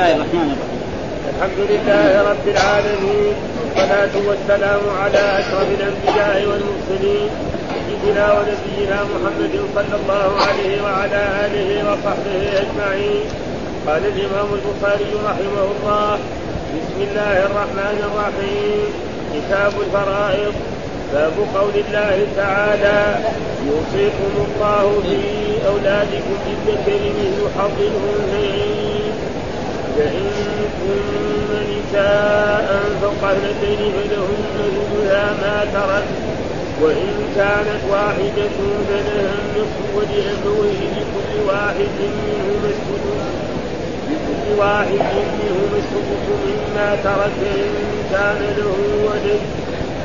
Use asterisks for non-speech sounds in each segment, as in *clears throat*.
الله الرحمن الرحيم. الحمد لله رب العالمين والصلاة والسلام على أشرف الأنبياء والمرسلين سيدنا ونبينا محمد صلى الله عليه وعلى آله وصحبه أجمعين. قال الإمام البخاري رحمه الله بسم الله الرحمن الرحيم كتاب الفرائض باب قول الله تعالى يوصيكم الله في أولادكم للذكر مثل حظ الأنثيين. فإن كن نساء فوق اثنتين فلهن ثلثا ما ترك وإن كانت واحدة فلها النصف ولأبويه لكل واحد منهما السدس لكل واحد منهما السدس مما ترك إن كان له ولد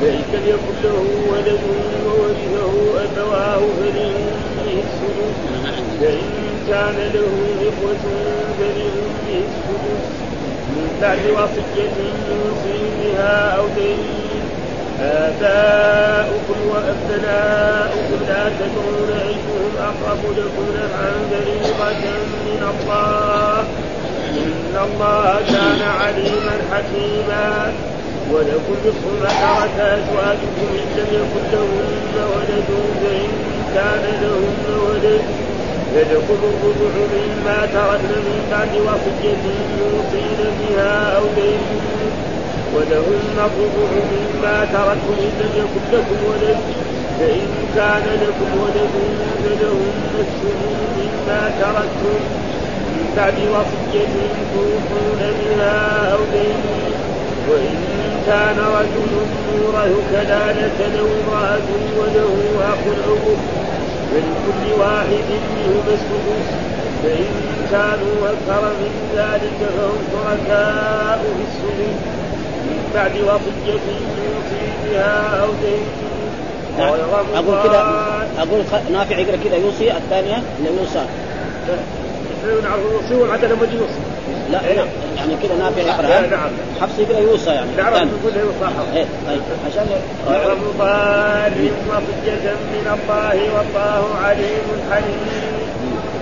فإن لم يكن له ولد وورثه أبواه فلأمه السدس فإن كان له إخوة فلأمه السدس من بعد وصية يوصي بها أو دين آباؤكم وأبناؤكم لا تدرون أيهم أقرب لكم نفعا فريضة من الله. إن الله كان عليما حكيما. ولكم نصف ما ترك أزواجكم إن لم يكن لهن ولد فإن كان لهن ولد فلكم الربع مما تركن من بعد وصية يوصين بها أو دين ولهن الربع مما تركتم إن لم يكن لكم ولد فإن كان لكم ولد فلهن الثمن مما تركتم. من بعد وصية توصون بها أو دين وإن كان رجل يورث كلالة أو امرأة وله أخ أو فلكل واحد منهما السدس فإن كانوا أكثر من ذلك فهم شركاء في السدس من بعد وصية يوصي بها أو دين أقول كذا. أقول نافع يقرأ كذا يوصي الثانية اللي يوصى. يوصي والعدل لما يوصي. لا إيه؟ يعني كذا نافع يقرا نعم. حفص يقرا يوصى يعني. نعرف نقول يوصى إيه طيب. عشان غير مضار وصية من الله والله عليم حليم.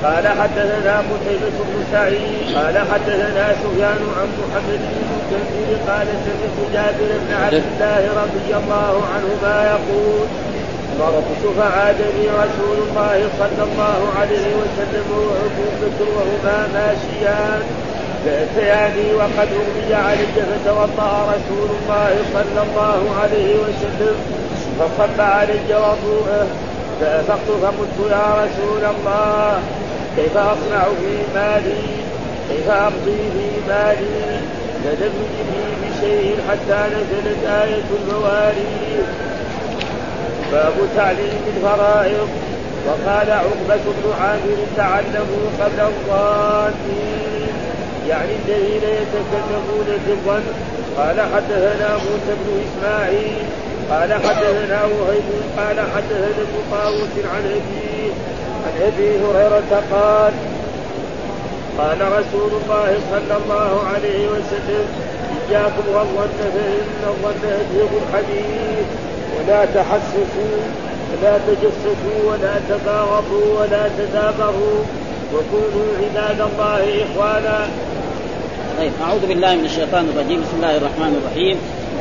قال حدثنا قتيبة بن سعيد. قال حدثنا سفيان عن محمد بن المنكدر قال سمعت جابر بن عبد الله رضي الله عنهما يقول مرضت فعادني رسول الله صلى الله عليه وسلم وابو بكر وهما ماشيان. فاتياني وقد اغمي علي فتوضا رسول الله صلى الله عليه وسلم فصب علي وضوءه فافقت فقلت يا رسول الله كيف أصنع في مالي؟ كيف أمضي في مالي؟ فلم يجدني بشيء حتى نزلت آية المواريث باب تعليم الفرائض. وقال عقبة بن عامر تعلموا قبل الظالمين يعني الذين يتكلمون في الظن قال حدثنا موسى بن إسماعيل قال حدثنا وهيب قال حدثنا ابن طاووس عن أبيه عن أبي هريرة قال قال رسول الله صلى الله عليه وسلم إياكم والظن فإن الظن يذهب الحديث. ولا تحسسوا ولا تجسسوا ولا تباغضوا ولا تدابروا وكونوا عباد الله إخوانا. طيب أعوذ بالله من الشيطان الرجيم. بسم الله الرحمن الرحيم.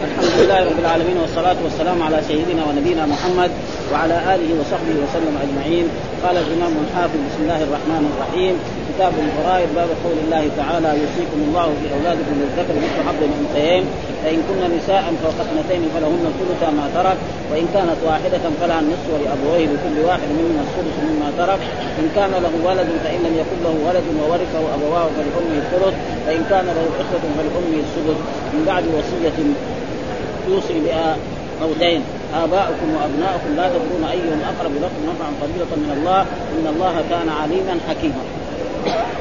الحمد لله رب العالمين والصلاة والسلام على سيدنا ونبينا محمد وعلى آله وصحبه وسلم أجمعين. قال الإمام الحافظ بسم الله الرحمن الرحيم كتاب الفرائض باب قول الله تعالى يوصيكم الله في أولادكم للذكر مثل حظ الأنثيين فإن كن نساء فوق اثنتين فلهن الثلث ما ترك وإن كانت واحدة فلها النصف ولأبويه لكل واحد منهما الثلث مما ترك إن كان له ولد فإن لم يكن له ولد وورثه أبواه فلأمه الثلث فإن كان له إخوة فلأمه السدس من بعد وصية يوصي بها أو دين آباؤكم وأبناؤكم لا تدرون أيهم أقرب لكم نفعا فريضه من الله إن الله كان عليما حكيما.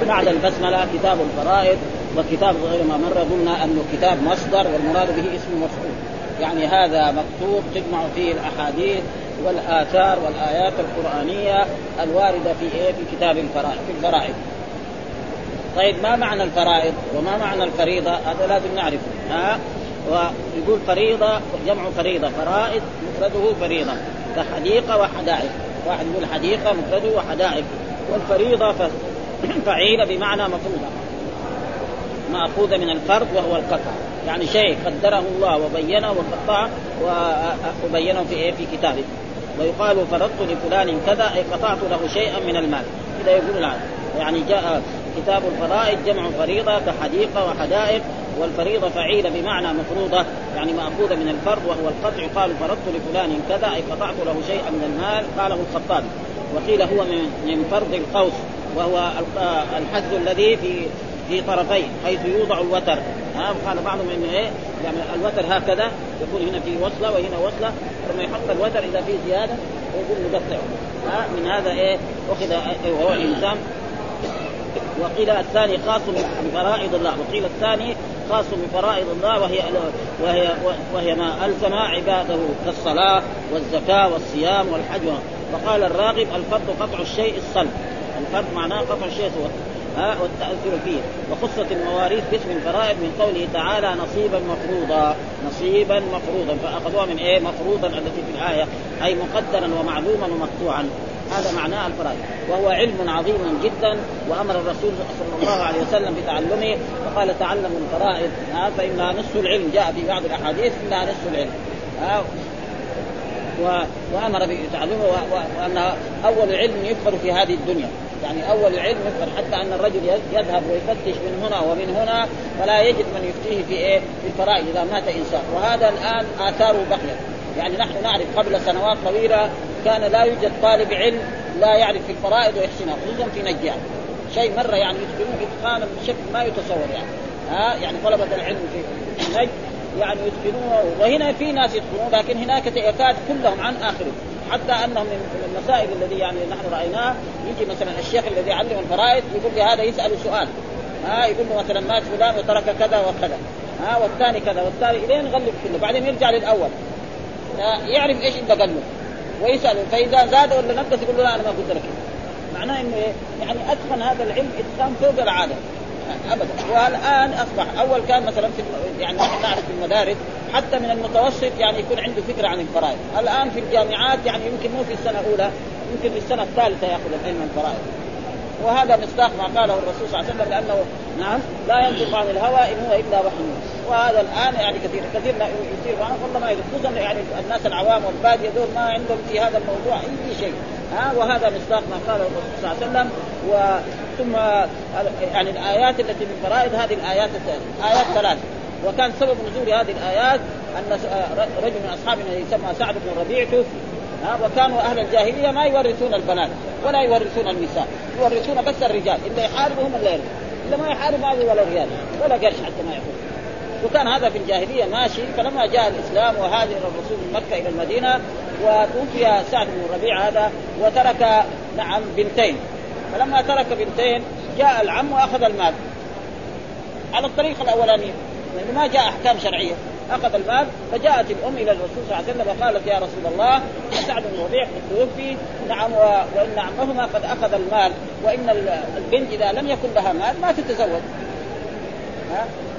بعد البسملة كتاب الفرائض وكتاب غير ما مر قلنا انه كتاب مصدر والمراد به اسم مفعول. يعني هذا مكتوب تجمع فيه الأحاديث والآثار والآيات القرآنية الواردة في إيه؟ في كتاب الفرائض في الفرائض. طيب ما معنى الفرائض وما معنى الفريضة؟ هذا لازم نعرفه. ها؟ ويقول فريضة جمع فريضة. فرائض مفرده فريضة. كحديقة وحدائق. واحد يقول حديقة مفرده وحدائق. والفريضة *clears throat* فعيله بمعنى مفروضة. ماخوذه من الفرض وهو القطع يعني شيء قدره الله وبينه وقطعه وبينه في إيه؟ في كتابه. ويقال فرضت لفلان كذا أي قطعت له شيئا من المال. كذا يقول العالم يعني جاء كتاب الفرائض جمع فريضة كحديقة وحدائق والفريضة فعيلة بمعنى مفروضة. يعني ماخوذه من الفرض وهو القطع. قال فرضت لفلان كذا أي قطعت له شيئا من المال. قاله الخطابي وقيل هو من فرض القوس. وهو الحد الذي في في طرفين حيث يوضع الوتر. ها قال بعضهم إنه إيه يعني الوتر هكذا يكون هنا في وصلة وهنا وصلة ثم يحط الوتر إذا في زيادة ويقول نقطعه ها من هذا إيه أخذ وهو الانسان وقيل الثاني خاص بفرائض الله. وقيل الثاني خاص بفرائض الله وهي وهي وهي ما ألزم عباده كالصلاة والزكاة والصيام والحج. وقال الراغب الفرض قطع الشيء الصلب. الفرض معناه قطع الشيء ها والتأثر فيه. وخصت المواريث باسم الفرائض من قوله تعالى نصيبا مفروضا نصيبا مفروضا. فأخذوها من إيه؟ مفروضا التي في الآية أي مقدرا ومعلوما ومقطوعا. هذا معناه الفرائض. وهو علم عظيم جدا وأمر الرسول صلى الله عليه وسلم بتعلمه وقال تعلموا الفرائض. فإنها نصف العلم. جاء في بعض الأحاديث إنها نصف العلم. وأمر بتعلمه وان أول علم يفقر في هذه الدنيا. يعني أول علم يفقر حتى أن الرجل يذهب ويفتش من هنا ومن هنا فلا يجد من يفتيه في إيه؟ في الفرائض إذا مات إنسان. وهذا الآن اثاره بقيت يعني نحن نعرف قبل سنوات طويلة كان لا يوجد طالب علم لا يعرف في الفرائض ويحسنها خصوصا في نجار. شيء مرة يعني يتقنون إتقانا بشكل ما يتصور يعني. ها؟ يعني طلبة العلم في نجد يعني يتقنوه وهنا في ناس يتقنون لكن هناك يكاد كلهم عن اخرهم حتى انهم من المسائل الذي يعني نحن رأيناه. يجي مثلا الشيخ الذي يعلم الفرائض يقول لي هذا يسأل سؤال. ها يقول له مثلا مات فلان وترك كذا وكذا. ها والثاني كذا والثاني إلين يغلب كله بعدين يرجع للأول. يعرف إيش إنت قال له. ويسأل فإذا زاد ولا نقص يقول له لا أنا ما قلت لك. معناه إنه يعني أتقن هذا العلم إتقان فوق العادة. ابدا. والآن أصبح أول كان مثلا في يعني نحن نعرف في المدارس حتى من المتوسط يعني يكون عنده فكرة عن الفرائض، الآن في الجامعات يعني يمكن مو في السنة الأولى يمكن في السنة الثالثة يأخذ العلم الفرائض. وهذا مصداق ما قاله الرسول صلى الله عليه وسلم لأنه نعم لا ينطق عن الهوى إن هو إلا وحي. وهذا الآن يعني كثير كثير يصير معه والله ما يدري خصوصا يعني الناس العوام والبادية دول ما عندهم في هذا الموضوع أي شيء. ها وهذا مصداق ما قاله الرسول صلى الله عليه وسلم. و ثم يعني الآيات التي من فرائض هذه الآيات آيات ثلاث وكان سبب نزول هذه الآيات أن رجل من أصحابنا يسمى سعد بن ربيع توفي. وكانوا أهل الجاهلية ما يورثون البنات ولا يورثون النساء يورثون بس الرجال إلا يحاربهم الا يرثون إلا ما يحارب هذه ولا ريال ولا قرش حتى ما ياخذ وكان هذا في الجاهلية ماشي فلما جاء الإسلام وهاجر الرسول من مكة إلى المدينة وتوفي سعد بن الربيع هذا وترك نعم بنتين. فلما ترك بنتين جاء العم وأخذ المال. على الطريقة الأولانية. لأنه ما جاء أحكام شرعية. أخذ المال فجاءت الأم إلى الرسول صلى الله عليه وسلم وقالت يا رسول الله سعد بن ربيع قد توفي نعم وإن عمهما قد أخذ المال وإن البنت إذا لم يكن لها مال ما تتزوج.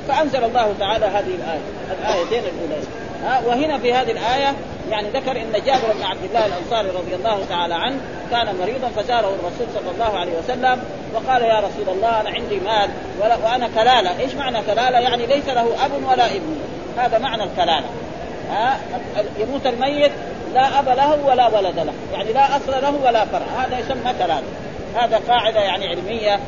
فأنزل الله تعالى هذه الآية الآيتين الاولى ها وهنا في هذه الآية يعني ذكر إن جابر بن عبد الله الأنصاري رضي الله تعالى عنه كان مريضا فزاره الرسول صلى الله عليه وسلم وقال يا رسول الله أنا عندي مال وأنا كلالة، إيش معنى كلالة؟ يعني ليس له أب ولا ابن، هذا معنى الكلالة. ها يموت الميت لا أب له ولا ولد له، يعني لا أصل له ولا فرع، هذا يسمى كلالة. هذا قاعدة يعني علمية.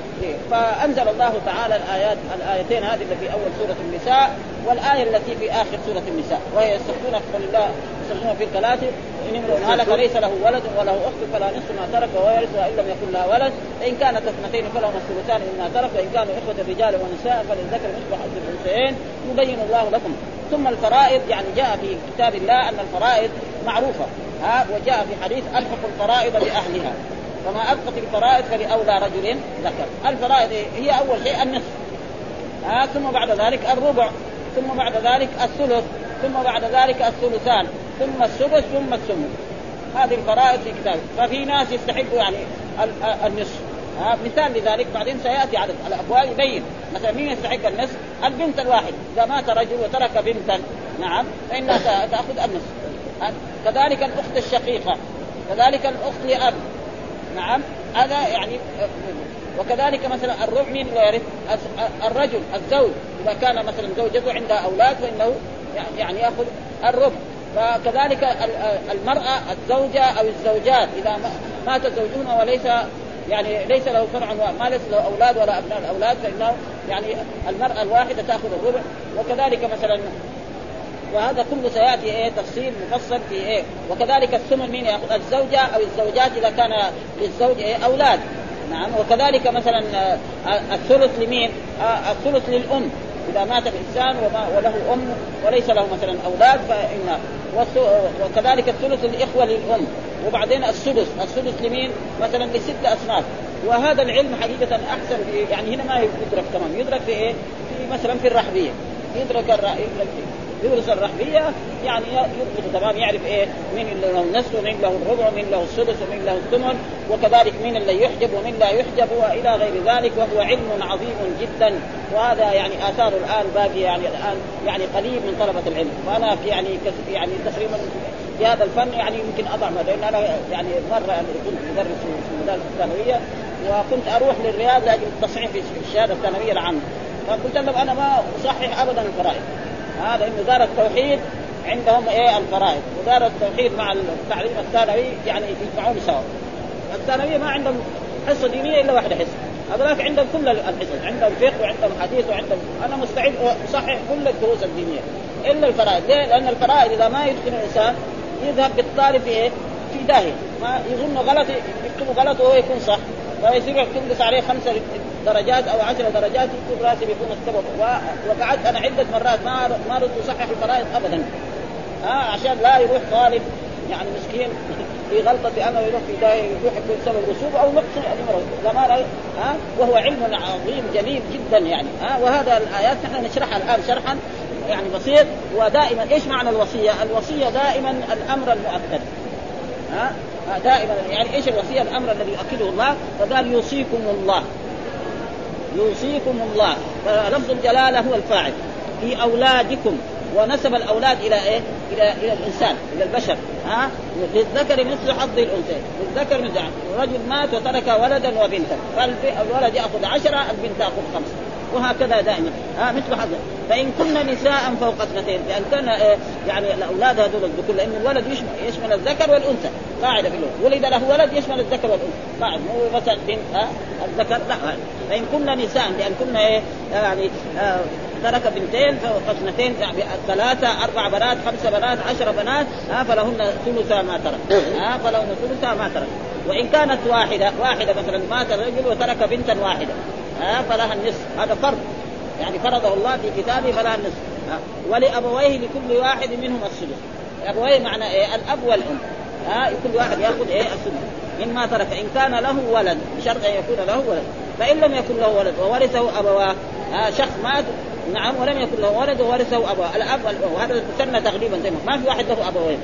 فأنزل الله تعالى الايات الآيتين هذه اللي في أول سورة النساء والآية التي في آخر سورة النساء. وهي يستفتونك قل الله يستفتونك في الثلاث. إن امرؤ هلك ليس له ولد وله أخت فلا نصف ما ترك وهو يرثها إن لم يكن لها ولد. فإن كانت اثنتين فلهما الثلثان مما ترك. وإن كانوا إخوة رجال ونساء فللذكر مثل حظ الأنثيين. يبين الله لكم. ثم الفرائض يعني جاء في كتاب الله أن الفرائض معروفة. ها وجاء في حديث الحق الفرائض بأهلها. فما ابقت الفرائض فلأولى رجل ذكر. الفرائض هي أول شيء النصف. ها ثم بعد ذلك الربع ثم بعد ذلك الثلث ثم بعد ذلك الثلثان ثم السدس ثم الثمن. هذه الفرائض في كتاب. ففي ناس يستحقوا يعني النصف. ها مثال لذلك بعدين سيأتي عدد الابواب يبين. مثلا مين يستحق النصف؟ البنت الواحد. إذا مات رجل وترك بنتا نعم فإنها تاخذ النصف. كذلك الأخت الشقيقة. كذلك الأخت لأب. نعم هذا يعني وكذلك مثلا الربع مين يرث؟ الرجل الزوج. إذا كان مثلا زوجته عندها أولاد فإنه يعني يأخذ الربع. فكذلك المرأة الزوجة أو الزوجات إذا مات زوجهما وليس يعني ليس له فرع ما ليس له أولاد ولا أبناء الأولاد فإنه يعني المرأة الواحدة تأخذ الربع. وكذلك مثلا وهذا كله سيأتي إيه تفصيل مفصل في إيه. وكذلك الثمن مين يأخذ؟ الزوجة أو الزوجات إذا كان للزوج إيه أولاد. نعم. وكذلك مثلا آه، الثلث لمين؟ آه، الثلث للأم. إذا مات الإنسان وما وله أم وليس له مثلا أولاد فان وكذلك الثلث الاخوه للأم. وبعدين السدس. السدس لمين؟ مثلا لست أصناف. وهذا العلم حقيقة أحسن يعني هنا ما يدرك تمام يدرك في إيه؟ في مثلا في الرحبية. يدرك يورث الرحبيه يعني يضبط تمام يعرف إيه مين اللي له النصف ومين له الربع ومين له السدس ومين له الثمن وكذلك مين اللي يحجب ومين لا يحجب وإلى غير ذلك وهو علم عظيم جدا. وهذا يعني اثاره الآن باقي يعني الآن يعني قليل من طلبة العلم. وأنا يعني يعني تقريبا في هذا الفن يعني يمكن اضع لأن أنا يعني مرة يعني كنت مدرس في المدارس الثانويه وكنت أروح للرياض لأجل التصحيح في الشهادة الثانوية العامة. فقلت لهم أنا ما أصحح ابدا الفرائض. هذا إنه دار التوحيد عندهم إيه الفرائض. ودار التوحيد مع التعليم الثانوي يعني يجمعون سوا الثانوية ما عندهم حصة دينية إلا واحدة حصة. هذولاك عندهم كل الحصص. عندهم فقه وعندهم حديث وعندهم أنا مستعد أصحح كل الدروس الدينية. إلا الفرائض. ليه؟ لأن الفرائض إذا ما يتقن الإنسان يذهب بالطالب في إيه؟ في داهية. ما يظن غلط يكتب غلط وهو يكون صح. فيصير تنقص عليه خمسة درجات أو عشر درجات يكون راتب يكون السبب. وقعدت أنا عدة مرات ما ما رد اصحح الفرائض ابدا. ها آه عشان لا يروح طالب يعني مسكين *laughs* في غلطة بانه يروح في داهية يروح يكون سبب رسوبه أو نقص زمان ها آه وهو علم عظيم جليل جدا يعني. ها آه وهذا الآيات نحن نشرحها الآن شرحا يعني بسيط. ودائما إيش معنى الوصية؟ الوصية دائما الأمر المؤكد. ها دائما. يعني إيش الوصية؟ الأمر الذي يؤكده الله فقال يوصيكم الله. يوصيكم الله. فلفظ الجلالة هو الفاعل. في أولادكم. ونسب الأولاد إلى إيه؟ إلى إلى الإنسان إلى البشر. ها؟ للذكر مثل حظ الأنثى. للذكر مثل رجل مات وترك ولدا وبنتا. فالولد يأخذ عشرة البنت تأخذ خمسة. وهكذا دائما. ها مثل حظ فإن كن نساء فوق اثنتين لأن كان آه، يعني الأولاد هذول الذكور لأن الولد يشمل, يشمل الذكر والأنثى. قاعدة في اللغة ولد له ولد يشمل الذكر والأنثى. قاعدة مو مثلا ها الذكر لا فإن كن نساء لأن كن إيه يعني آه ترك بنتين فاثنتين يعني ثلاثة أربع بنات خمسة بنات عشر بنات ها فلهن ثلثا ما ترك. ها فلهن ثلثا ما ترك. وإن كانت واحدة واحدة مثلا مات الرجل وترك بنتا واحدة. ها فلها النصف. هذا فرض. يعني فرضه الله في كتابه فلها النصف. ولأبويه لكل واحد منهم السدس. أبويه معنى إيه؟ الأب والأم. ها كل واحد يأخذ إيه؟ السدس. مما ترك. إن كان له ولد بشرط أن يكون له ولد. فإن لم يكن له ولد وورثه أبواه. شخص مات نعم ولم يكن له ولد وورثه أبواه. الأب والأم. وهذا يسمى تقريبا زي ما في واحد له أبوين.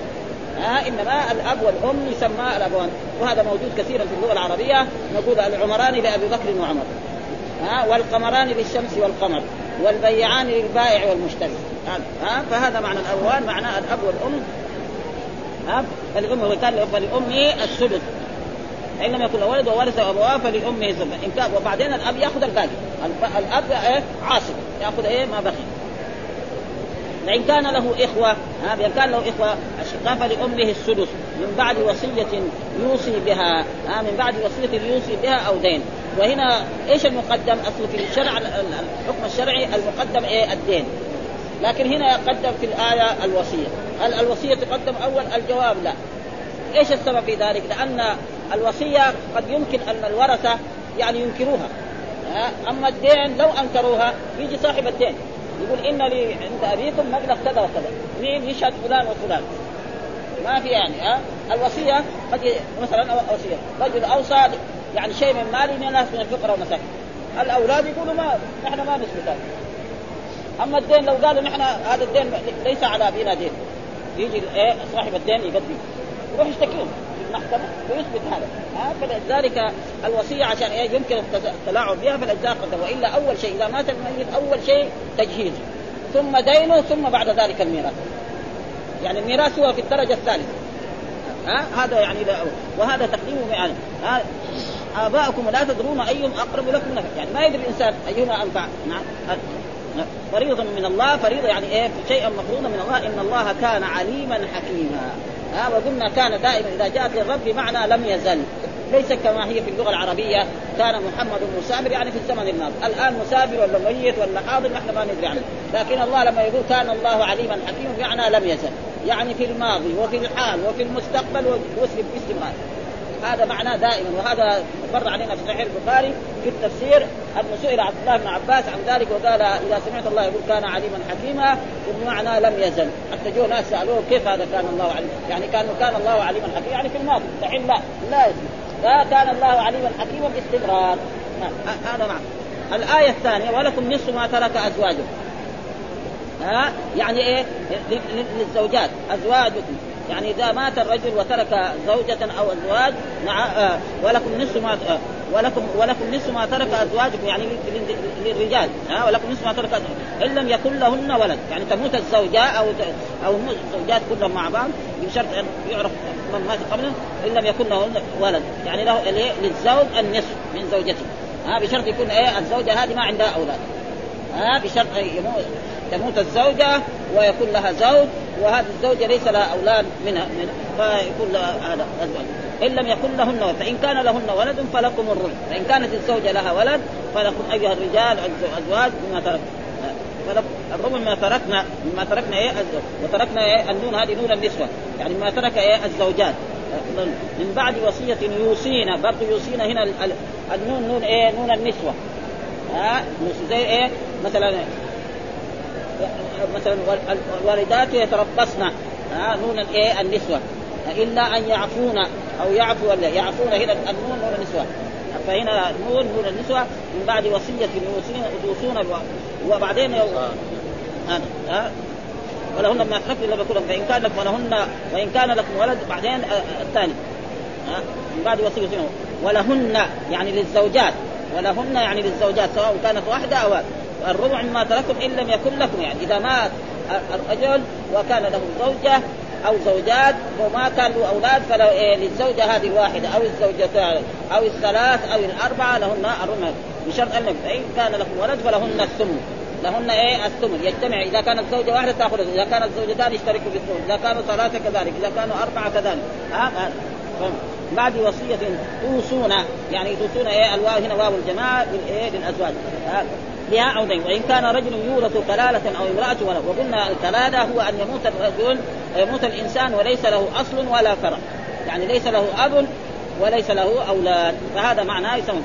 آه إنما الأب والأم يسمى الأبوان. وهذا موجود كثيرا في اللغة العربية. نقول العمران لأبي بكر وعمر. ها والقمران للشمس والقمر والبيعان للبائع والمشتري. ها فهذا معنى الاوان معناه الأب والأم. ها فالام وكان فلامه السدس. فان لم يكن ولد وورث أبواه فلأمه ثم إن كان وبعدين الأب يأخذ الباقي. الأب إيه؟ عاصب يأخذ إيه؟ ما بقي. فإن كان له إخوة ها إن كان له إخوة أشقاء فلأمه السدس. من بعد وصية يوصي بها ها من بعد وصية يوصي بها أو دين. وهنا إيش المقدم؟ اصل في الشرع الحكم الشرعي المقدم إيه؟ الدين. لكن هنا يقدم في الآية الوصية. هل الوصية تقدم أول؟ الجواب لا. إيش السبب في ذلك؟ لأن الوصية قد يمكن أن الورثة يعني ينكروها. أما الدين لو أنكروها يجي صاحب الدين. يقول إن لي عند أبيكم مبلغ كذا وكذا. مين يشهد فلان وفلان؟ ما في يعني ها؟ الوصية قد مثلا وصيه رجل أوصى يعني شيء من مالي من الناس من الفقراء والمساكين الأولاد يقولوا ما نحن ما نثبت هذا أما الدين لو قالوا نحن هذا الدين ليس على أبينا دين. يجي إيه صاحب الدين يقدم. يروح يشتكيهم في المحكمة ويثبت هذا. ها فلذلك الوصية عشان إيه يمكن التلاعب بها قدم وإلا أول شيء إذا مات الميت أول شيء تجهيزه ثم دينه ثم بعد ذلك الميراث. يعني الميراث هو في الدرجة الثالثة. ها هذا يعني وهذا تقديمه يعني ها اباءكم ولا تدرون أيهم أقرب لكم نفعا يعني ما يدري الإنسان أيهما أنفع. نعم. فريضة من الله. فريضة يعني إيه؟ شيئا مفروضا من الله. إن الله كان عليما حكيما. ها وقلنا كان دائما إذا جاءت للرب بمعنى لم يزل. ليس كما هي في اللغة العربية. كان محمد مسافر يعني في الزمن الماضي، الآن مسافر ولا ميت ولا حاضر نحن ما ندري عنه، لكن الله لما يقول كان الله عليما حكيما بمعنى لم يزل، يعني في الماضي وفي الحال وفي المستقبل وفي باستمرار. هذا معناه دائما وهذا مر علينا في صحيح البخاري في التفسير أنه سئل عبد الله بن عباس عن ذلك وقال إذا سمعت الله يقول كان عليما حكيما بمعنى لم يزل. حتى جو ناس سألوه كيف هذا كان الله عليما يعني كان كان الله عليما حكيما يعني في الماضي دحين لا لا يزل. لا كان الله عليما حكيما باستمرار. نعم هذا معنى الآية الثانية ولكم نصف ما ترك أزواجكم. ها؟ يعني إيه؟ للزوجات أزواجكم. يعني إذا مات الرجل وترك زوجة أو أزواج آه ولكم نصف ما آه ولكم ولكم نصف ما ترك أزواجكم يعني للرجال ها ولكم نصف ما ترك. إن لم يكن لهن ولد يعني تموت الزوجة أو أو الزوجات كلهم مع بعض بشرط أن يعرف من مات قبله إن لم يكن لهن ولد. يعني له للزوج النصف من زوجته. ها بشرط يكون إيه الزوجة هذه ما عندها أولاد. ها بشرط يموت تموت الزوجة ويكون لها زوج وهذه الزوجة ليس لها أولاد منها من فيكون هذا أزواج إن لم يكن لهن ولد فإن كان لهن ولد فلكم الربع فإن كانت الزوجة لها ولد فلكم أيها الرجال أزواج بما ترك. الربع مما تركنا مما تركنا إيه؟ وتركنا إيه؟ النون هذه نون النسوة. يعني ما ترك إيه؟ الزوجات. من بعد وصية يوصينا برضه يوصينا هنا النون نون إيه؟ نون النسوة. ها؟ زي إيه؟ مثلا مثلا الوالدات يتربصن ها نون الايه النسوة. إلا أن يعفون أو يعفو يعفون هنا النون نون النسوة. فهنا نون نون النسوة. من بعد وصية يوصون وبعدين هذا ها. ولهن ما تخفي الا بكلهم فإن كان لكم ولهن وإن كان لكم ولد بعدين الثاني. من بعد وصية ولهن يعني للزوجات. ولهن يعني للزوجات سواء كانت واحدة أو الربع مما تركتم إن لم يكن لكم. يعني إذا مات الرجل وكان له زوجة أو زوجات وما كان له أولاد فله إيه للزوجة هذه الواحده أو الزوجتان أو الثلاث أو الأربعة لهن الربع. بشرط ان فإن كان لكم ولد فلهن الثمن. لهن إيه؟ الثمن. يجتمع. إذا كانت زوجة واحدة تأخذ. إذا كانت زوجتان يشتركوا بالثمن إذا كانوا ثلاثة كذلك. إذا كانوا أربعة كذلك. ها؟ بعد وصية توصون. يعني توصون إيه؟ الواو هنا واو الجماعة بالإيه؟ للازواج لها عودين وإن كان رجل يورث كلالة أو امرأة ولد وقلنا الكلالة هو أن يموت الرجل يموت الإنسان وليس له أصل ولا فرع. يعني ليس له أب وليس له أولاد. فهذا معناه يسمى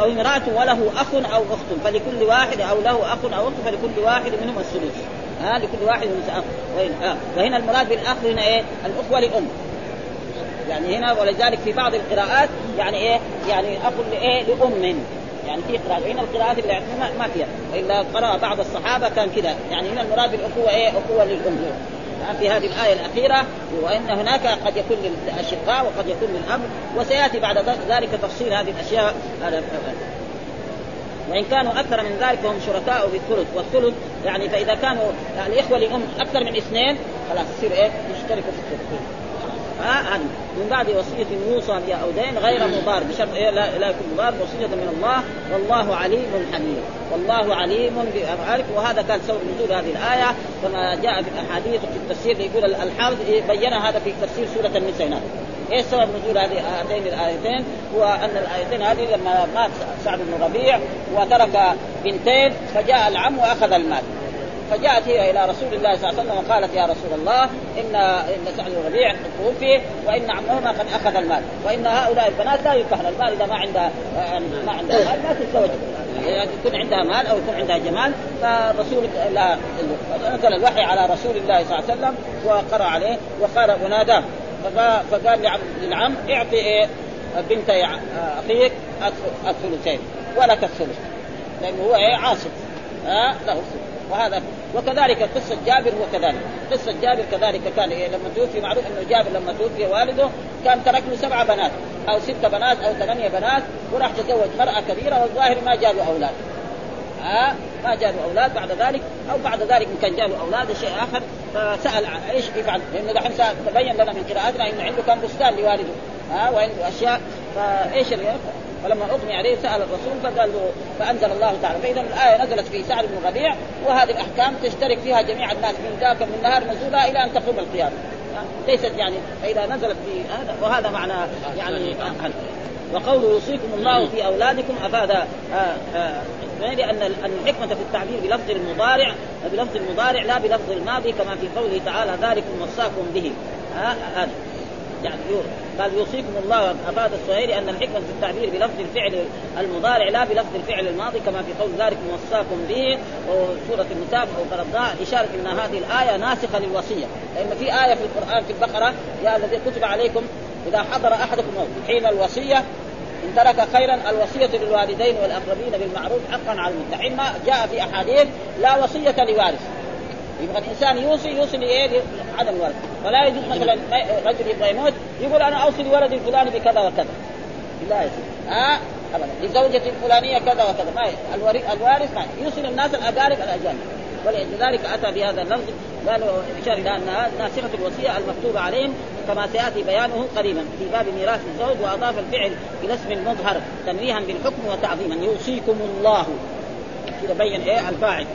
أو امرأة وله أخ أو أخت. فلكل واحد أو له أخ أو أخت فلكل واحد منهم الثلث. ها لكل واحد من أخ وهنا, آه. وهنا المراد بالأخ هنا إيه؟ الاخوه لام يعني هنا ولذلك في بعض القراءات يعني إيه؟ يعني اخ لإيه؟ لأم. يعني في قراءات هنا القراءات اللي عندنا ما فيها. وإلا قرأ بعض الصحابة كان كذا. يعني هنا المراد بالأخوة إيه؟ أخوة للام في هذه الآية الأخيرة وإن هناك قد يكون للأشقاء وقد يكون للأب وسيأتي بعد ذلك تفصيل هذه الأشياء. وإن كانوا أكثر من ذلك فهم شركاء في الثلث والثلث يعني فإذا كانوا الإخوة لام أكثر من اثنين خلاص يصير إيه؟ يشتركوا في الثلث. ها من بعد وصية يوصى بها أو دين غير مضار بشرط إيه؟ لا, لا يكون مضار وصية من الله والله عليم حليم والله عليم بأفعالك وهذا كان سبب نزول هذه الآية كما جاء في الأحاديث في التفسير يقول الحافظ بين هذا في تفسير سورة النساء. إيه سبب نزول هذه هاتين الآيتين؟ هو أن الآيتين هذه لما مات سعد بن ربيع وترك بنتين فجاء العم وأخذ المال. فجاءت هي إلى رسول الله صلى الله عليه وسلم وقالت يا رسول الله ان إن سعد بن ربيع توفي وإن عمهما قد أخذ المال وإن هؤلاء البنات لا ينكحن المال إذا ما عندها ما عندها مال ما تتزوج. يعني يكون عندها مال أو يكون عندها جمال. فالرسول لا نزل الوحي على رسول الله صلى الله عليه وسلم وقرأ عليه وقال وناداه فقال للعم اعطي إيه؟ بنت أخيك الثلثين ولك الثلث لأنه هو إيه؟ عاصب ها؟ له. الثلث وهذا وكذلك قصة جابر هو كذلك قصة جابر كذلك كان إيه لما توفي معروف إنه جابر لما توفي والده كان ترك له سبع بنات أو ست بنات أو ثمانية بنات وراح تزوج مرأة كبيرة والظاهر ما جاء له أولاد. ها ما جاء له أولاد بعد ذلك أو بعد ذلك كان جاء له أولاد شيء آخر فسأل إيش يفعل؟ لأنه دحين تبين لنا من قراءتنا إنه عنده كان بستان لوالده. ها وعنده أشياء. فإيش فلما أغمي عليه سأل الرسول فقال له فأنزل الله تعالى. فإذا الآية نزلت في سعد بن ربيع وهذه الأحكام تشترك فيها جميع الناس من ذاك من نهار نزولها إلى أن تقوم القيامة. ليست يعني فإذا نزلت في هذا وهذا معنى يعني وقوله يوصيكم الله في أولادكم افاد آه، آه، لأن أن الحكمة في التعبير بلفظ المضارع بلفظ المضارع لا بلفظ الماضي كما في قوله تعالى ذلكم وصاكم به. هذا. يعني قال يوصيكم الله أفاد السهيري أن الحكمة في التعبير بلفظ الفعل المضارع لا بلفظ الفعل الماضي كما في قول ذلك وصاكم به وسوره النساء أو فرضاء إشارة ان هذه الآية ناسخة للوصية. لأن في آية في القرآن في البقرة يا الذي كتب عليكم إذا حضر أحدكم حين الوصية إن ترك خيرا الوصية للوالدين والأقربين بالمعروف حقا على المتقين. ما جاء في أحاديث لا وصية لوارث. يبغى الإنسان يوصي يوصي لايه؟ عدم الولد فلا يجوز مثلا رجل يبغى يموت يقول أنا أوصي لولدي الفلاني بكذا وكذا. لا يجوز. ها ابدا. لزوجتي الفلانية كذا وكذا. ما الوارث ما يوصي للناس الأقارب الأجانب. ولذلك أتى بهذا اللفظ قالوا اشار إلى انها ناسخه الوصية المكتوبة عليهم كما سيأتي بيانه قريبا في باب ميراث الزوج وأضاف الفعل إلى اسم مظهر تنويها بالحكم وتعظيما. يوصيكم الله. كذا بين إيه الفاعل.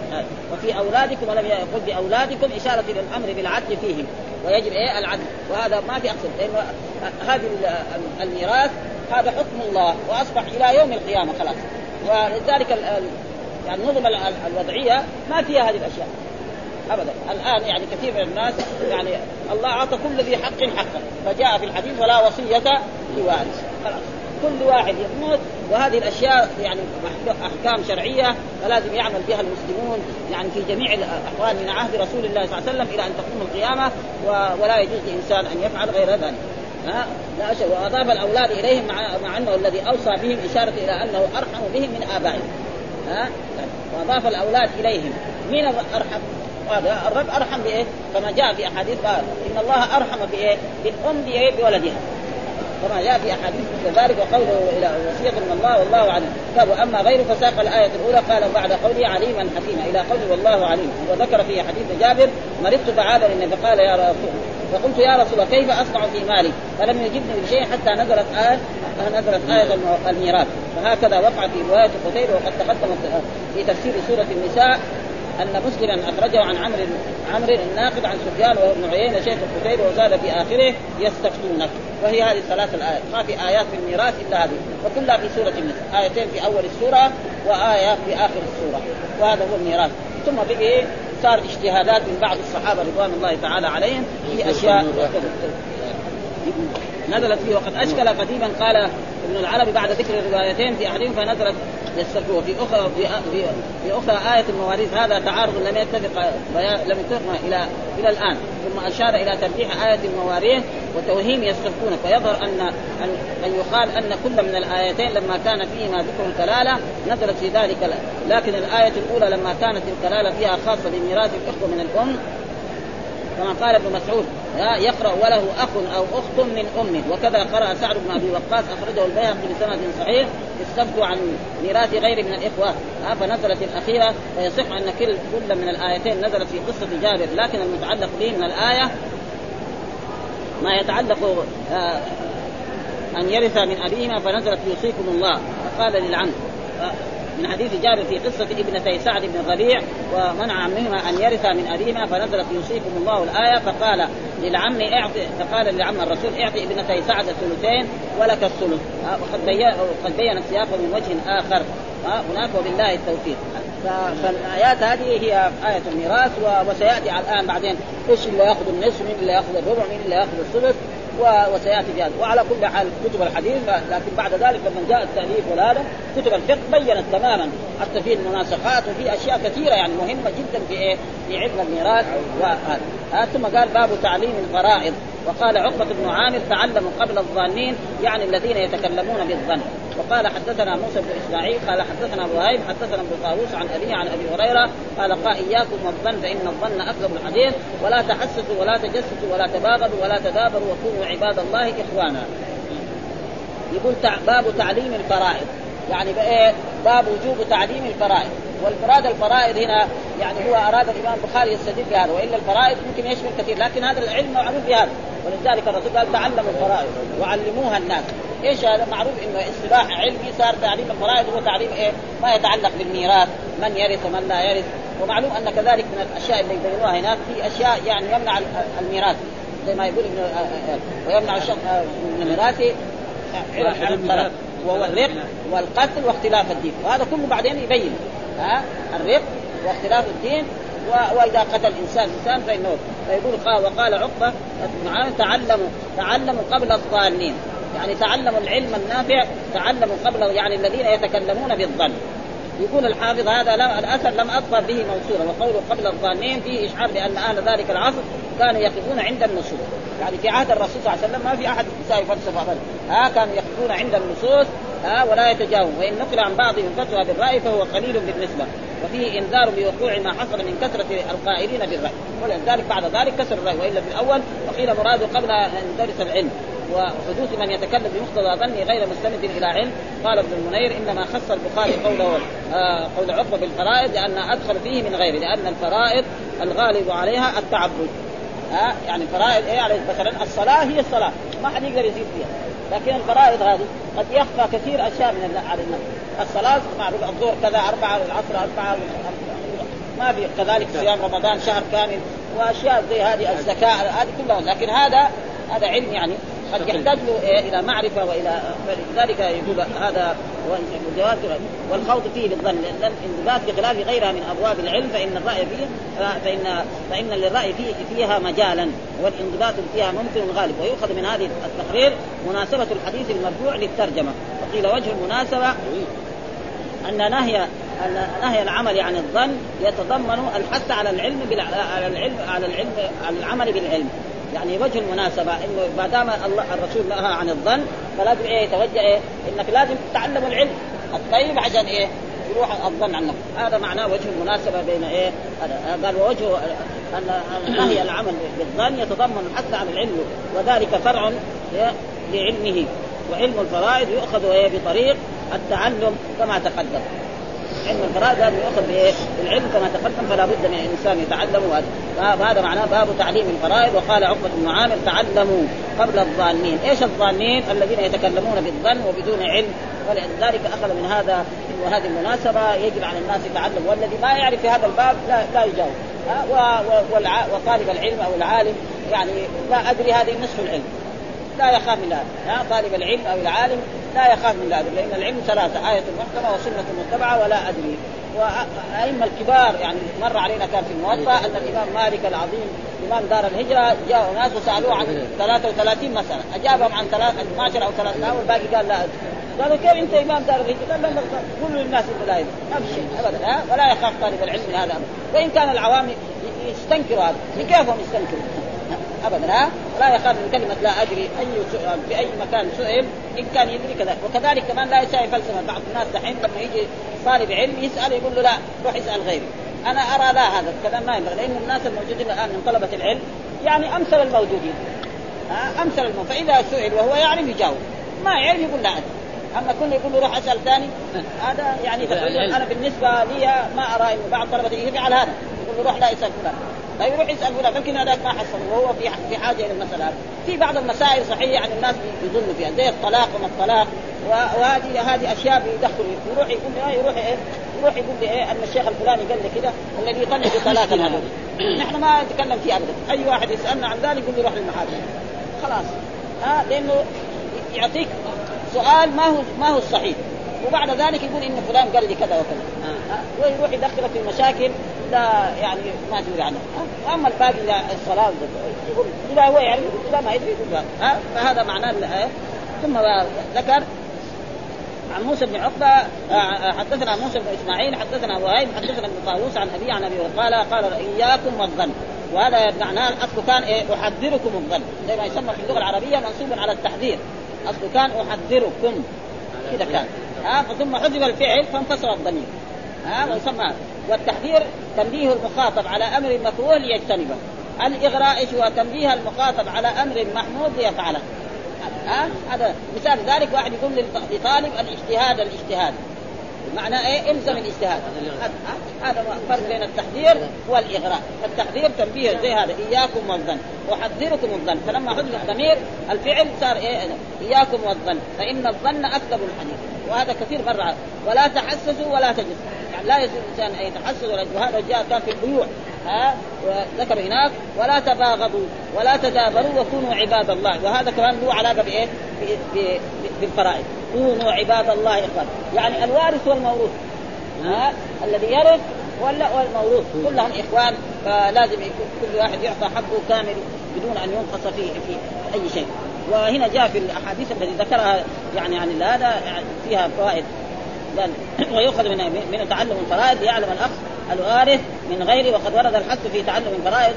وفي أولادكم ولم يقل بأولادكم إشارة إلى الأمر بالعدل فيهم. ويجب إيه العدل. وهذا ما في أقصد. لأنه هذه الميراث هذا حكم الله. وأصبح إلى يوم القيامة خلاص. ولذلك يعني النظم الوضعية ما فيها هذه الأشياء. ابدا. الآن يعني كثير من الناس يعني الله أعطى كل ذي حق حقا. فجاء في الحديث ولا وصية لوارث. خلاص. كل واحد يموت وهذه الأشياء يعني أحكام شرعية فلازم يعمل بها المسلمون يعني في جميع الأحوال من عهد رسول الله صلى الله عليه وسلم إلى أن تقوم القيامة ولا يجوز لإنسان أن يفعل غير ذلك ها لا شيء وأضاف الأولاد إليهم مع أنه الذي أوصى بهم إشارة إلى أنه أرحم بهم من آبائهم ها وأضاف الأولاد إليهم مين ارحم؟ هذا الرب أرحم بإيه؟ كما جاء في أحاديث قال إن الله أرحم بإيه؟ بالأم؟ بولدها كما جاء في أحاديث مثل ذلك وقوله إلى وصية من الله والله عليم. قال واما غيره فساق الآية الأولى قال بعد قوله عليما حكيما. إلى قوله والله عليم. وذكر في حديث جابر مرضت فعاد النبي فقال يا رسول فقلت يا رسول الله كيف أصنع في مالي؟ فلم يجبني بشيء حتى نزلت آية نزلت آية الميراث. فهكذا وقع في رواية قتيبة وقد تقدم في تفسير سورة النساء. أن مسلما أخرجه عن عمرو عمرو الناقد عن سفيان وابن عيينة شيخ القتيبة وزاد في آخره يستفتونك. وهي هذه الثلاث الآيات. ما في آيات في الميراث إلا هذه. وكلها في سورة النساء. آيتين في أول السورة وآية في آخر السورة. وهذا هو الميراث. ثم بقي صار اجتهادات من بعض الصحابة رضوان الله تعالى عليهم في أشياء نزلت فيه وقد أشكل قديما قال ابن العربي بعد ذكر الروايتين في أحدهم فنزلت يستفقوا وفي أخرى في, في, في أخرى آية المواريث هذا تعارض لم يتفق لم يتفق إلى إلى الآن. ثم أشار إلى ترجيح آية المواريث وتوهيم يستفقون فيظهر ان ان أن يقال أن كل من الآيتين لما كان فيهما ذكر الكلاله نزلت في ذلك لكن الآية الأولى لما كانت الكلالة فيها خاصة بميراث الاخوه من الأم كما قال ابن مسعود يقرأ وله أخ أو أخت من أمه. وكذا قرأ سعد بن أبي وقاص أخرجه البيهقي بسند صحيح السبت عن ميراث غير من الإخوة. فنزلت الأخيرة. فيصح أن كل كل من الآيتين نزلت في قصة جابر لكن المتعلق به من الآية ما يتعلق آه، أن يرث من أبيهما فنزلت يوصيكم الله. فقال للعم من حديث جابر في قصة ابنتي سعد بن الربيع ومنع عمهما أن يرث من أبيهما فنزلت يوصيكم الله الآية فقال للعم اعطي فقال للعم الرسول اعطي ابنتي سعد الثلثين ولك الثلث. وقد بين وقد بين السياق من وجه آخر. هناك وبالله التوفيق. فالآيات هذه هي آية الميراث وسيأتي الآن بعدين. إيش اللي يأخذ النصف؟ مين اللي يأخذ الربع؟ مين اللي يأخذ الثلث وسيأتي هذا وعلى كل حال كتب الحديث لكن بعد ذلك لما جاء التأليف وهذا كتب الفقه بينت تماما حتى في المناسخات وفي أشياء كثيرة يعني مهمة جدا في إيه؟ في علم الميراث وهذا. ثم قال باب تعليم الفرائض. وقال عقبة بن عامر تعلموا قبل الظانين يعني الذين يتكلمون بالظن. وقال حدثنا موسى بن إسماعيل قال حدثنا ابو هايب حدثنا أبو طاووس عن ابي عن أبي هريرة قال قال إياكم والظن فإن الظن اكذب الحديث ولا تحسسوا ولا تجسسوا ولا تباغضوا ولا تدابروا وكونوا عباد الله إخوانا. يقول باب تعليم الفرائض. يعني بإيه؟ باب وجوب تعليم الفرائض. والمراد الفرائض هنا يعني هو أراد الإمام البخاري يستدل بهذا وإلا الفرائض ممكن يشمل كثير لكن هذا العلم معروف بهذا ولذلك الرسول قال تعلموا الفرائض وعلموها الناس. إيش هذا؟ معروف إنه اصطلاح علمي صار تعليم الفرائض هو تعليم إيه؟ ما يتعلق بالميراث من يرث ومن لا يرث. ومعلوم أن كذلك من الأشياء اللي يبينوها هناك في أشياء يعني يمنع الميراث. زي ما يقول ابن آه، آه، آه، ويمنع الشخص من ثلاث وهو الرق والقتل واختلاف الدين. وهذا كله بعدين يبين ها؟ الرق واختلاف الدين وإذا قتل إنسان إنسان فإنه فيقول قال وقال عقبة تعلموا تعلموا قبل الظانين يعني تعلموا العلم النافع تعلموا قبل يعني الذين يتكلمون بالظن. يقول الحافظ هذا لم الأثر لم أظفر به موصولا وقوله قبل الظانين فيه إشعار بأن أهل ذلك العصر كانوا يقفون عند النصوص. يعني في عهد الرسول صلى الله عليه وسلم ما في أحد يساوي فلسفه ابدا ها كانوا يقفون عند النصوص ها ولا يتجاوز وإن نقل عن بعضهم فتوى بالرأي فهو قليل بالنسبة. وفيه إنذار بوقوع ما حصل من كثرة القائلين بالرأي. ولذلك بعد ذلك كسر الرأي وإلا في الأول وقيل مراده قبل أن يدرس العلم. وحدوث من يتكلم بمقتضى ظنه غير مستند إلى علم. قال ابن المنير إنما خص البخاري قوله آه قول عقبة بالفرائض لأن أدخل فيه من غيره لأن الفرائض الغالب عليها التعبد. ها آه يعني الفرائض إيه؟ على مثلا الصلاة هي الصلاة ما حد يقدر يزيد فيها. لكن الفرائض هذه قد يخفى كثير أشياء من على الناس الصلاة معروف الظهر كذا أربعة العصر أربعة ما في كذلك صيام رمضان شهر كامل وأشياء زي هذه الزكاة هذه كلها. لكن هذا هذا علم يعني. قد يحتاج له إيه إلى معرفة وإلى فلذلك يقول هذا والجواز والخوض فيه بالظن لأن الإنضباط بخلاف غيرها من أبواب العلم فإن الرأي فيه فإن فإن للرأي فيه فيها مجالا والإنضباط فيها ممكن غالب. ويؤخذ من هذه التقرير مناسبة الحديث المرفوع للترجمة. وقيل وجه المناسبة أن نهي أن نهي العمل عن الظن يتضمن الحث على العلم على العلم على العلم على العمل بالعلم. يعني وجه المناسبة إنه ما دام الرسول نهى عن الظن فلازم إيه يتوجه إيه إنك لازم تتعلم العلم الطيب عشان إيه يروح الظن عنه هذا معناه وجه المناسبة بين إيه قال ووجه ان نهي العمل بالظن يتضمن الحث على العلم وذلك فرع لعلمه وعلم الفرائض يؤخذ إيه بطريق التعلم كما تقدم. علم الفرائض لازم يؤخذ بايه؟ بالعلم كما تقدم فلا بد من الإنسان يتعلم وهذا معناه باب تعليم الفرائض. وقال عقبة بن عامر تعلموا قبل الظانين، إيش الظانين؟ الذين يتكلمون بالظن وبدون علم. ولذلك أخذ من هذا انه هذه المناسبة يجب على الناس يتعلم والذي ما يعرف في هذا الباب لا لا يجاوب. وطالب العلم أو العالم يعني لا أدري هذه نصف العلم. لا يخاف من هذا. طالب العلم أو العالم لا يخاف من ذلك لأن العلم ثلاثة آية محكمة وسنة متبعة ولا أدري. وأئمة الكبار يعني مر علينا كان في الموطأ أن الإمام مالك العظيم إمام دار الهجرة جاءوا ناس وسألوه عن 33 مسألة أجابهم عن 12 أو 13 والباقي قال لا أدري. قالوا كيف أنت إمام دار الهجرة؟ قال لا كل الناس لا يدري. ما في شيء ابدا ها؟ ولا يخاف طالب العلم من هذا وإن كان العوام يستنكروا هذا. بكيفهم يستنكروا؟ ابدا ها؟ لا يخاف من كلمة لا أدري أي سؤال في أي مكان سئل إن كان يدري كذا. وكذلك كمان لا يساوي فلسفة. بعض الناس دحين لما يجي طالب علم يسأل يقول له لا روح اسأل غيري. أنا أرى لا هذا الكلام ما ينبغي لأن الناس الموجودين الآن من طلبة العلم يعني أمثل الموجودين أمثل الموجودين فإذا سئل وهو يعرف يجاوب. ما يعرف يقول لا. ادري أما كل يقول له روح اسأل ثاني هذا يعني أنا بالنسبة لي ما أرى إنه بعض طلبة يفعل هذا يقول له روح لا اسال فلان. فيروح يسال فلان يمكن هذاك ما حصل. وهو في في حاجة إلى المسألة. هذه في بعض المسائل صحيح يعني الناس يظنوا فيها زي الطلاق وما الطلاق. وهذه هذه أشياء بيدخل. يروح يقول لي يروح إيه؟ يروح يقول لي إيه أن الشيخ الفلاني قال لي كذا الذي يطلق بطلاق هذا؟ نحن ما نتكلم فيه ابدا. أي واحد يسألنا عن ذلك يقول لي روح للمحاكم. خلاص. ها لأنه يعطيك سؤال ما هو ما هو الصحيح. وبعد ذلك يقول إن فلان قال لي كذا وكذا. آه. ويروح يدخلك في مشاكل لا يعني ما تدري عنها أما الباقي لا الصلاة يقول إذا هو يعني اذا ما يدري يقول فهذا معناه ثم ذكر عن موسى بن عقبة آه، آه، حدثنا موسى بن إسماعيل حدثنا وهيب حدثنا ابن طاووس عن ابي عن أبي قال قال إياكم والظن. وهذا معناه الأصل كان إيه أحذركم الظن. زي ما يسمى في اللغة العربية منصوب على التحذير. اصله كان أحذركم. كذا كان. ها ثم حذف الفعل فانفصل الضمير. ها ويسمى والتحذير تنبيه المخاطب على أمر مكروه ليجتنبه الإغراء هو؟ تنبيه المخاطب على أمر محمود ليفعله. ها هذا مثال. ذلك واحد يقول لطالب الاجتهاد الاجتهاد. معنى إيه؟ إلزم الاجتهاد. هذا فرق بين التحذير والإغراء. التحذير تنبيه زي هذا إياكم والظن. أحذركم الظن. فلما حذف الضمير الفعل صار إيه؟ إياكم والظن. فإن الظن اكذب الحديث وهذا كثير مرة. ولا تحسسوا ولا تجسسوا يعني لا يجوز الانسان أن يتحسس ولا وهذا جاء كان في البيوع. ها؟ وذكر هناك ولا تباغضوا ولا تدابروا وكونوا عباد الله. وهذا كمان له علاقة بإيه؟ بالفرائض. كونوا عباد الله إخوان. يعني الوارث والموروث. ها؟ الذي يرث ولا والموروث. كلهم إخوان فلازم يكون كل واحد يعطى حقه كامل بدون أن ينقص فيه في أي شيء. وهنا جاء في الأحاديث التي ذكرها يعني عن هذا يعني فيها فوائد. ويؤخذ من من تعلم الفرائض يعلم الأخ الوارث من غيره وقد ورد الحث في تعلم الفرائض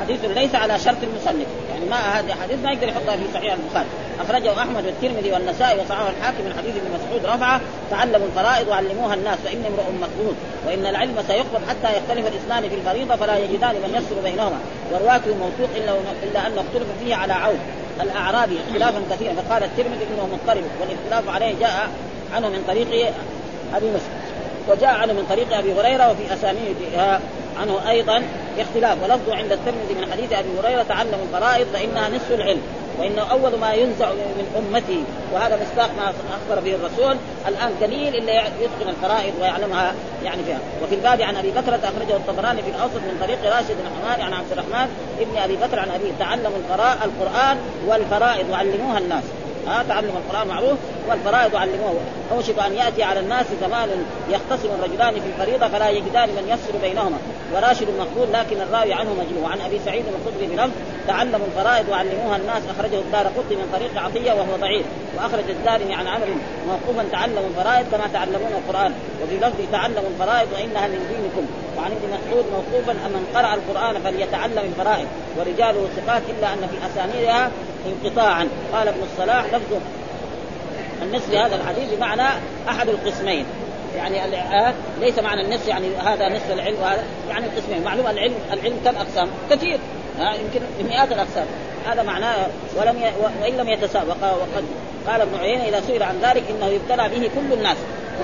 حديث ليس على شرط المصنف. يعني ما هذه حديث ما يقدر يحطها في صحيح البخاري. أخرجه أحمد والترمذي والنسائي وصححه الحاكم من حديث ابن مسعود رفعه تعلموا الفرائض وعلموها الناس فإن امرؤ مخلود وإن العلم سيقبض حتى يختلف الاثنان في الفريضة فلا يجدان من يفصل بينهما. ورواته موثوق إلا إلا أنه اختلف فيه على عون. الأعرابي اختلافا كثيرا فقال الترمذي إنه مضطرب والإختلاف عليه جاء عنه من طريق أبي مسلم. وجاء عنه من طريق أبي هريرة وفي أسانيدها عنه أيضا اختلاف ولفظه عند الترمذي من حديث أبي هريرة تعلم الفرائض فإنها نصف العلم وإنه أول ما ينزع من أمتي وهذا مصداق ما أخبر به الرسول. الآن قليل إلا يتقن الفرائض ويعلمها يعني فيها وفي الباب عن أبي بكر أخرجه الطبراني في الأوسط من طريق راشد بن حماد عن عبد الرحمن ابن أبي بكر عن ابي تعلموا القرآن والفرائض وعلموها الناس. ها تعلم القرآن معروف. والفرائض علموه. أوشك أن يأتي على الناس زمان يختصم الرجلان في الفريضة فلا يجدان من يفصل بينهما. وراشد مقبول لكن الراوي عنه مجنون وعن أبي سعيد الخدري بلفظ تعلموا الفرائض وعلموها الناس أخرجه الدار قطي من طريق عطية وهو ضعيف. وأخرج الدارمي عن عمرو موقوفا تعلموا الفرائض كما تعلمون القرآن. وفي لفظ تعلموا الفرائض وإنها من دينكم. وعن ابن مسعود موقوفا من قرأ القرآن فليتعلم الفرائض. ورجاله ثقات إلا أن في أسانيدها انقطاعا. قال ابن الصلاح لفظ النصف لهذا الحديث بمعنى أحد القسمين. يعني ليس معنى النصف يعني هذا نصف العلم وهذا يعني القسمين. معلوم العلم العلم كم أقسام؟ كثير. يمكن بمئات الأقسام. هذا معناه ولم ي... وإن لم يتساوى وقد قال ابن عيينة إذا سئل عن ذلك إنه يبتلى به كل الناس.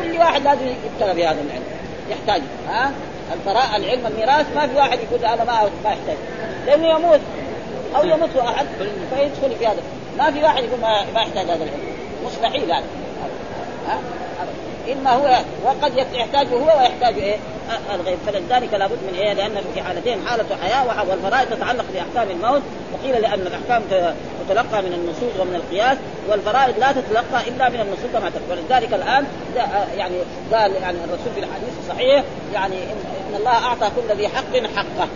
كل واحد لازم يبتلى بهذا العلم. يحتاج. ها؟ الفراء العلم الميراث ما في واحد يقول أنا ما ما يحتاج. لأنه يموت. أو يموت احد فيدخل في هذا. ما في واحد يقول ما يحتاج هذا العلم. مستحيل هذا. ها؟ إما هو وقد يحتاج هو ويحتاج إيه؟ الغيب. فلذلك لابد من إيه؟ لأن في حالتين حالة حياة والفرائض تتعلق بأحكام الموت وقيل لأن الأحكام تتلقى من النصوص ومن القياس والفرائض لا تتلقى إلا من النصوص كما ولذلك الآن يعني قال يعني الرسول في الحديث الصحيح يعني ان الله أعطى كل ذي حق حقه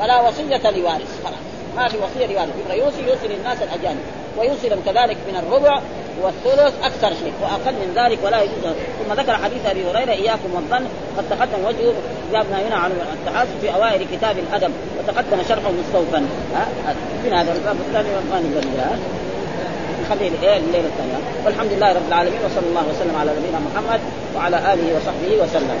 فلا وصية لوارث خلاص. ما في وصية لوارث. يبغى يوصي يوصي للناس الأجانب ويوصي كذلك من الربع والثلث أكثر شيء وأقل من ذلك ولا يجوز. ثم ذكر حديث أبي هريرة إياكم والظن قد تقدم وجهه جابنا هنا عن التحاسب في أوائل كتاب الأدب وتقدم شرحه مستوفا من هذا الباب الثاني الجميل نخليه إيه الليلة الثانية. والحمد لله رب العالمين وصلى الله وسلم على نبينا محمد وعلى آله وصحبه وسلم.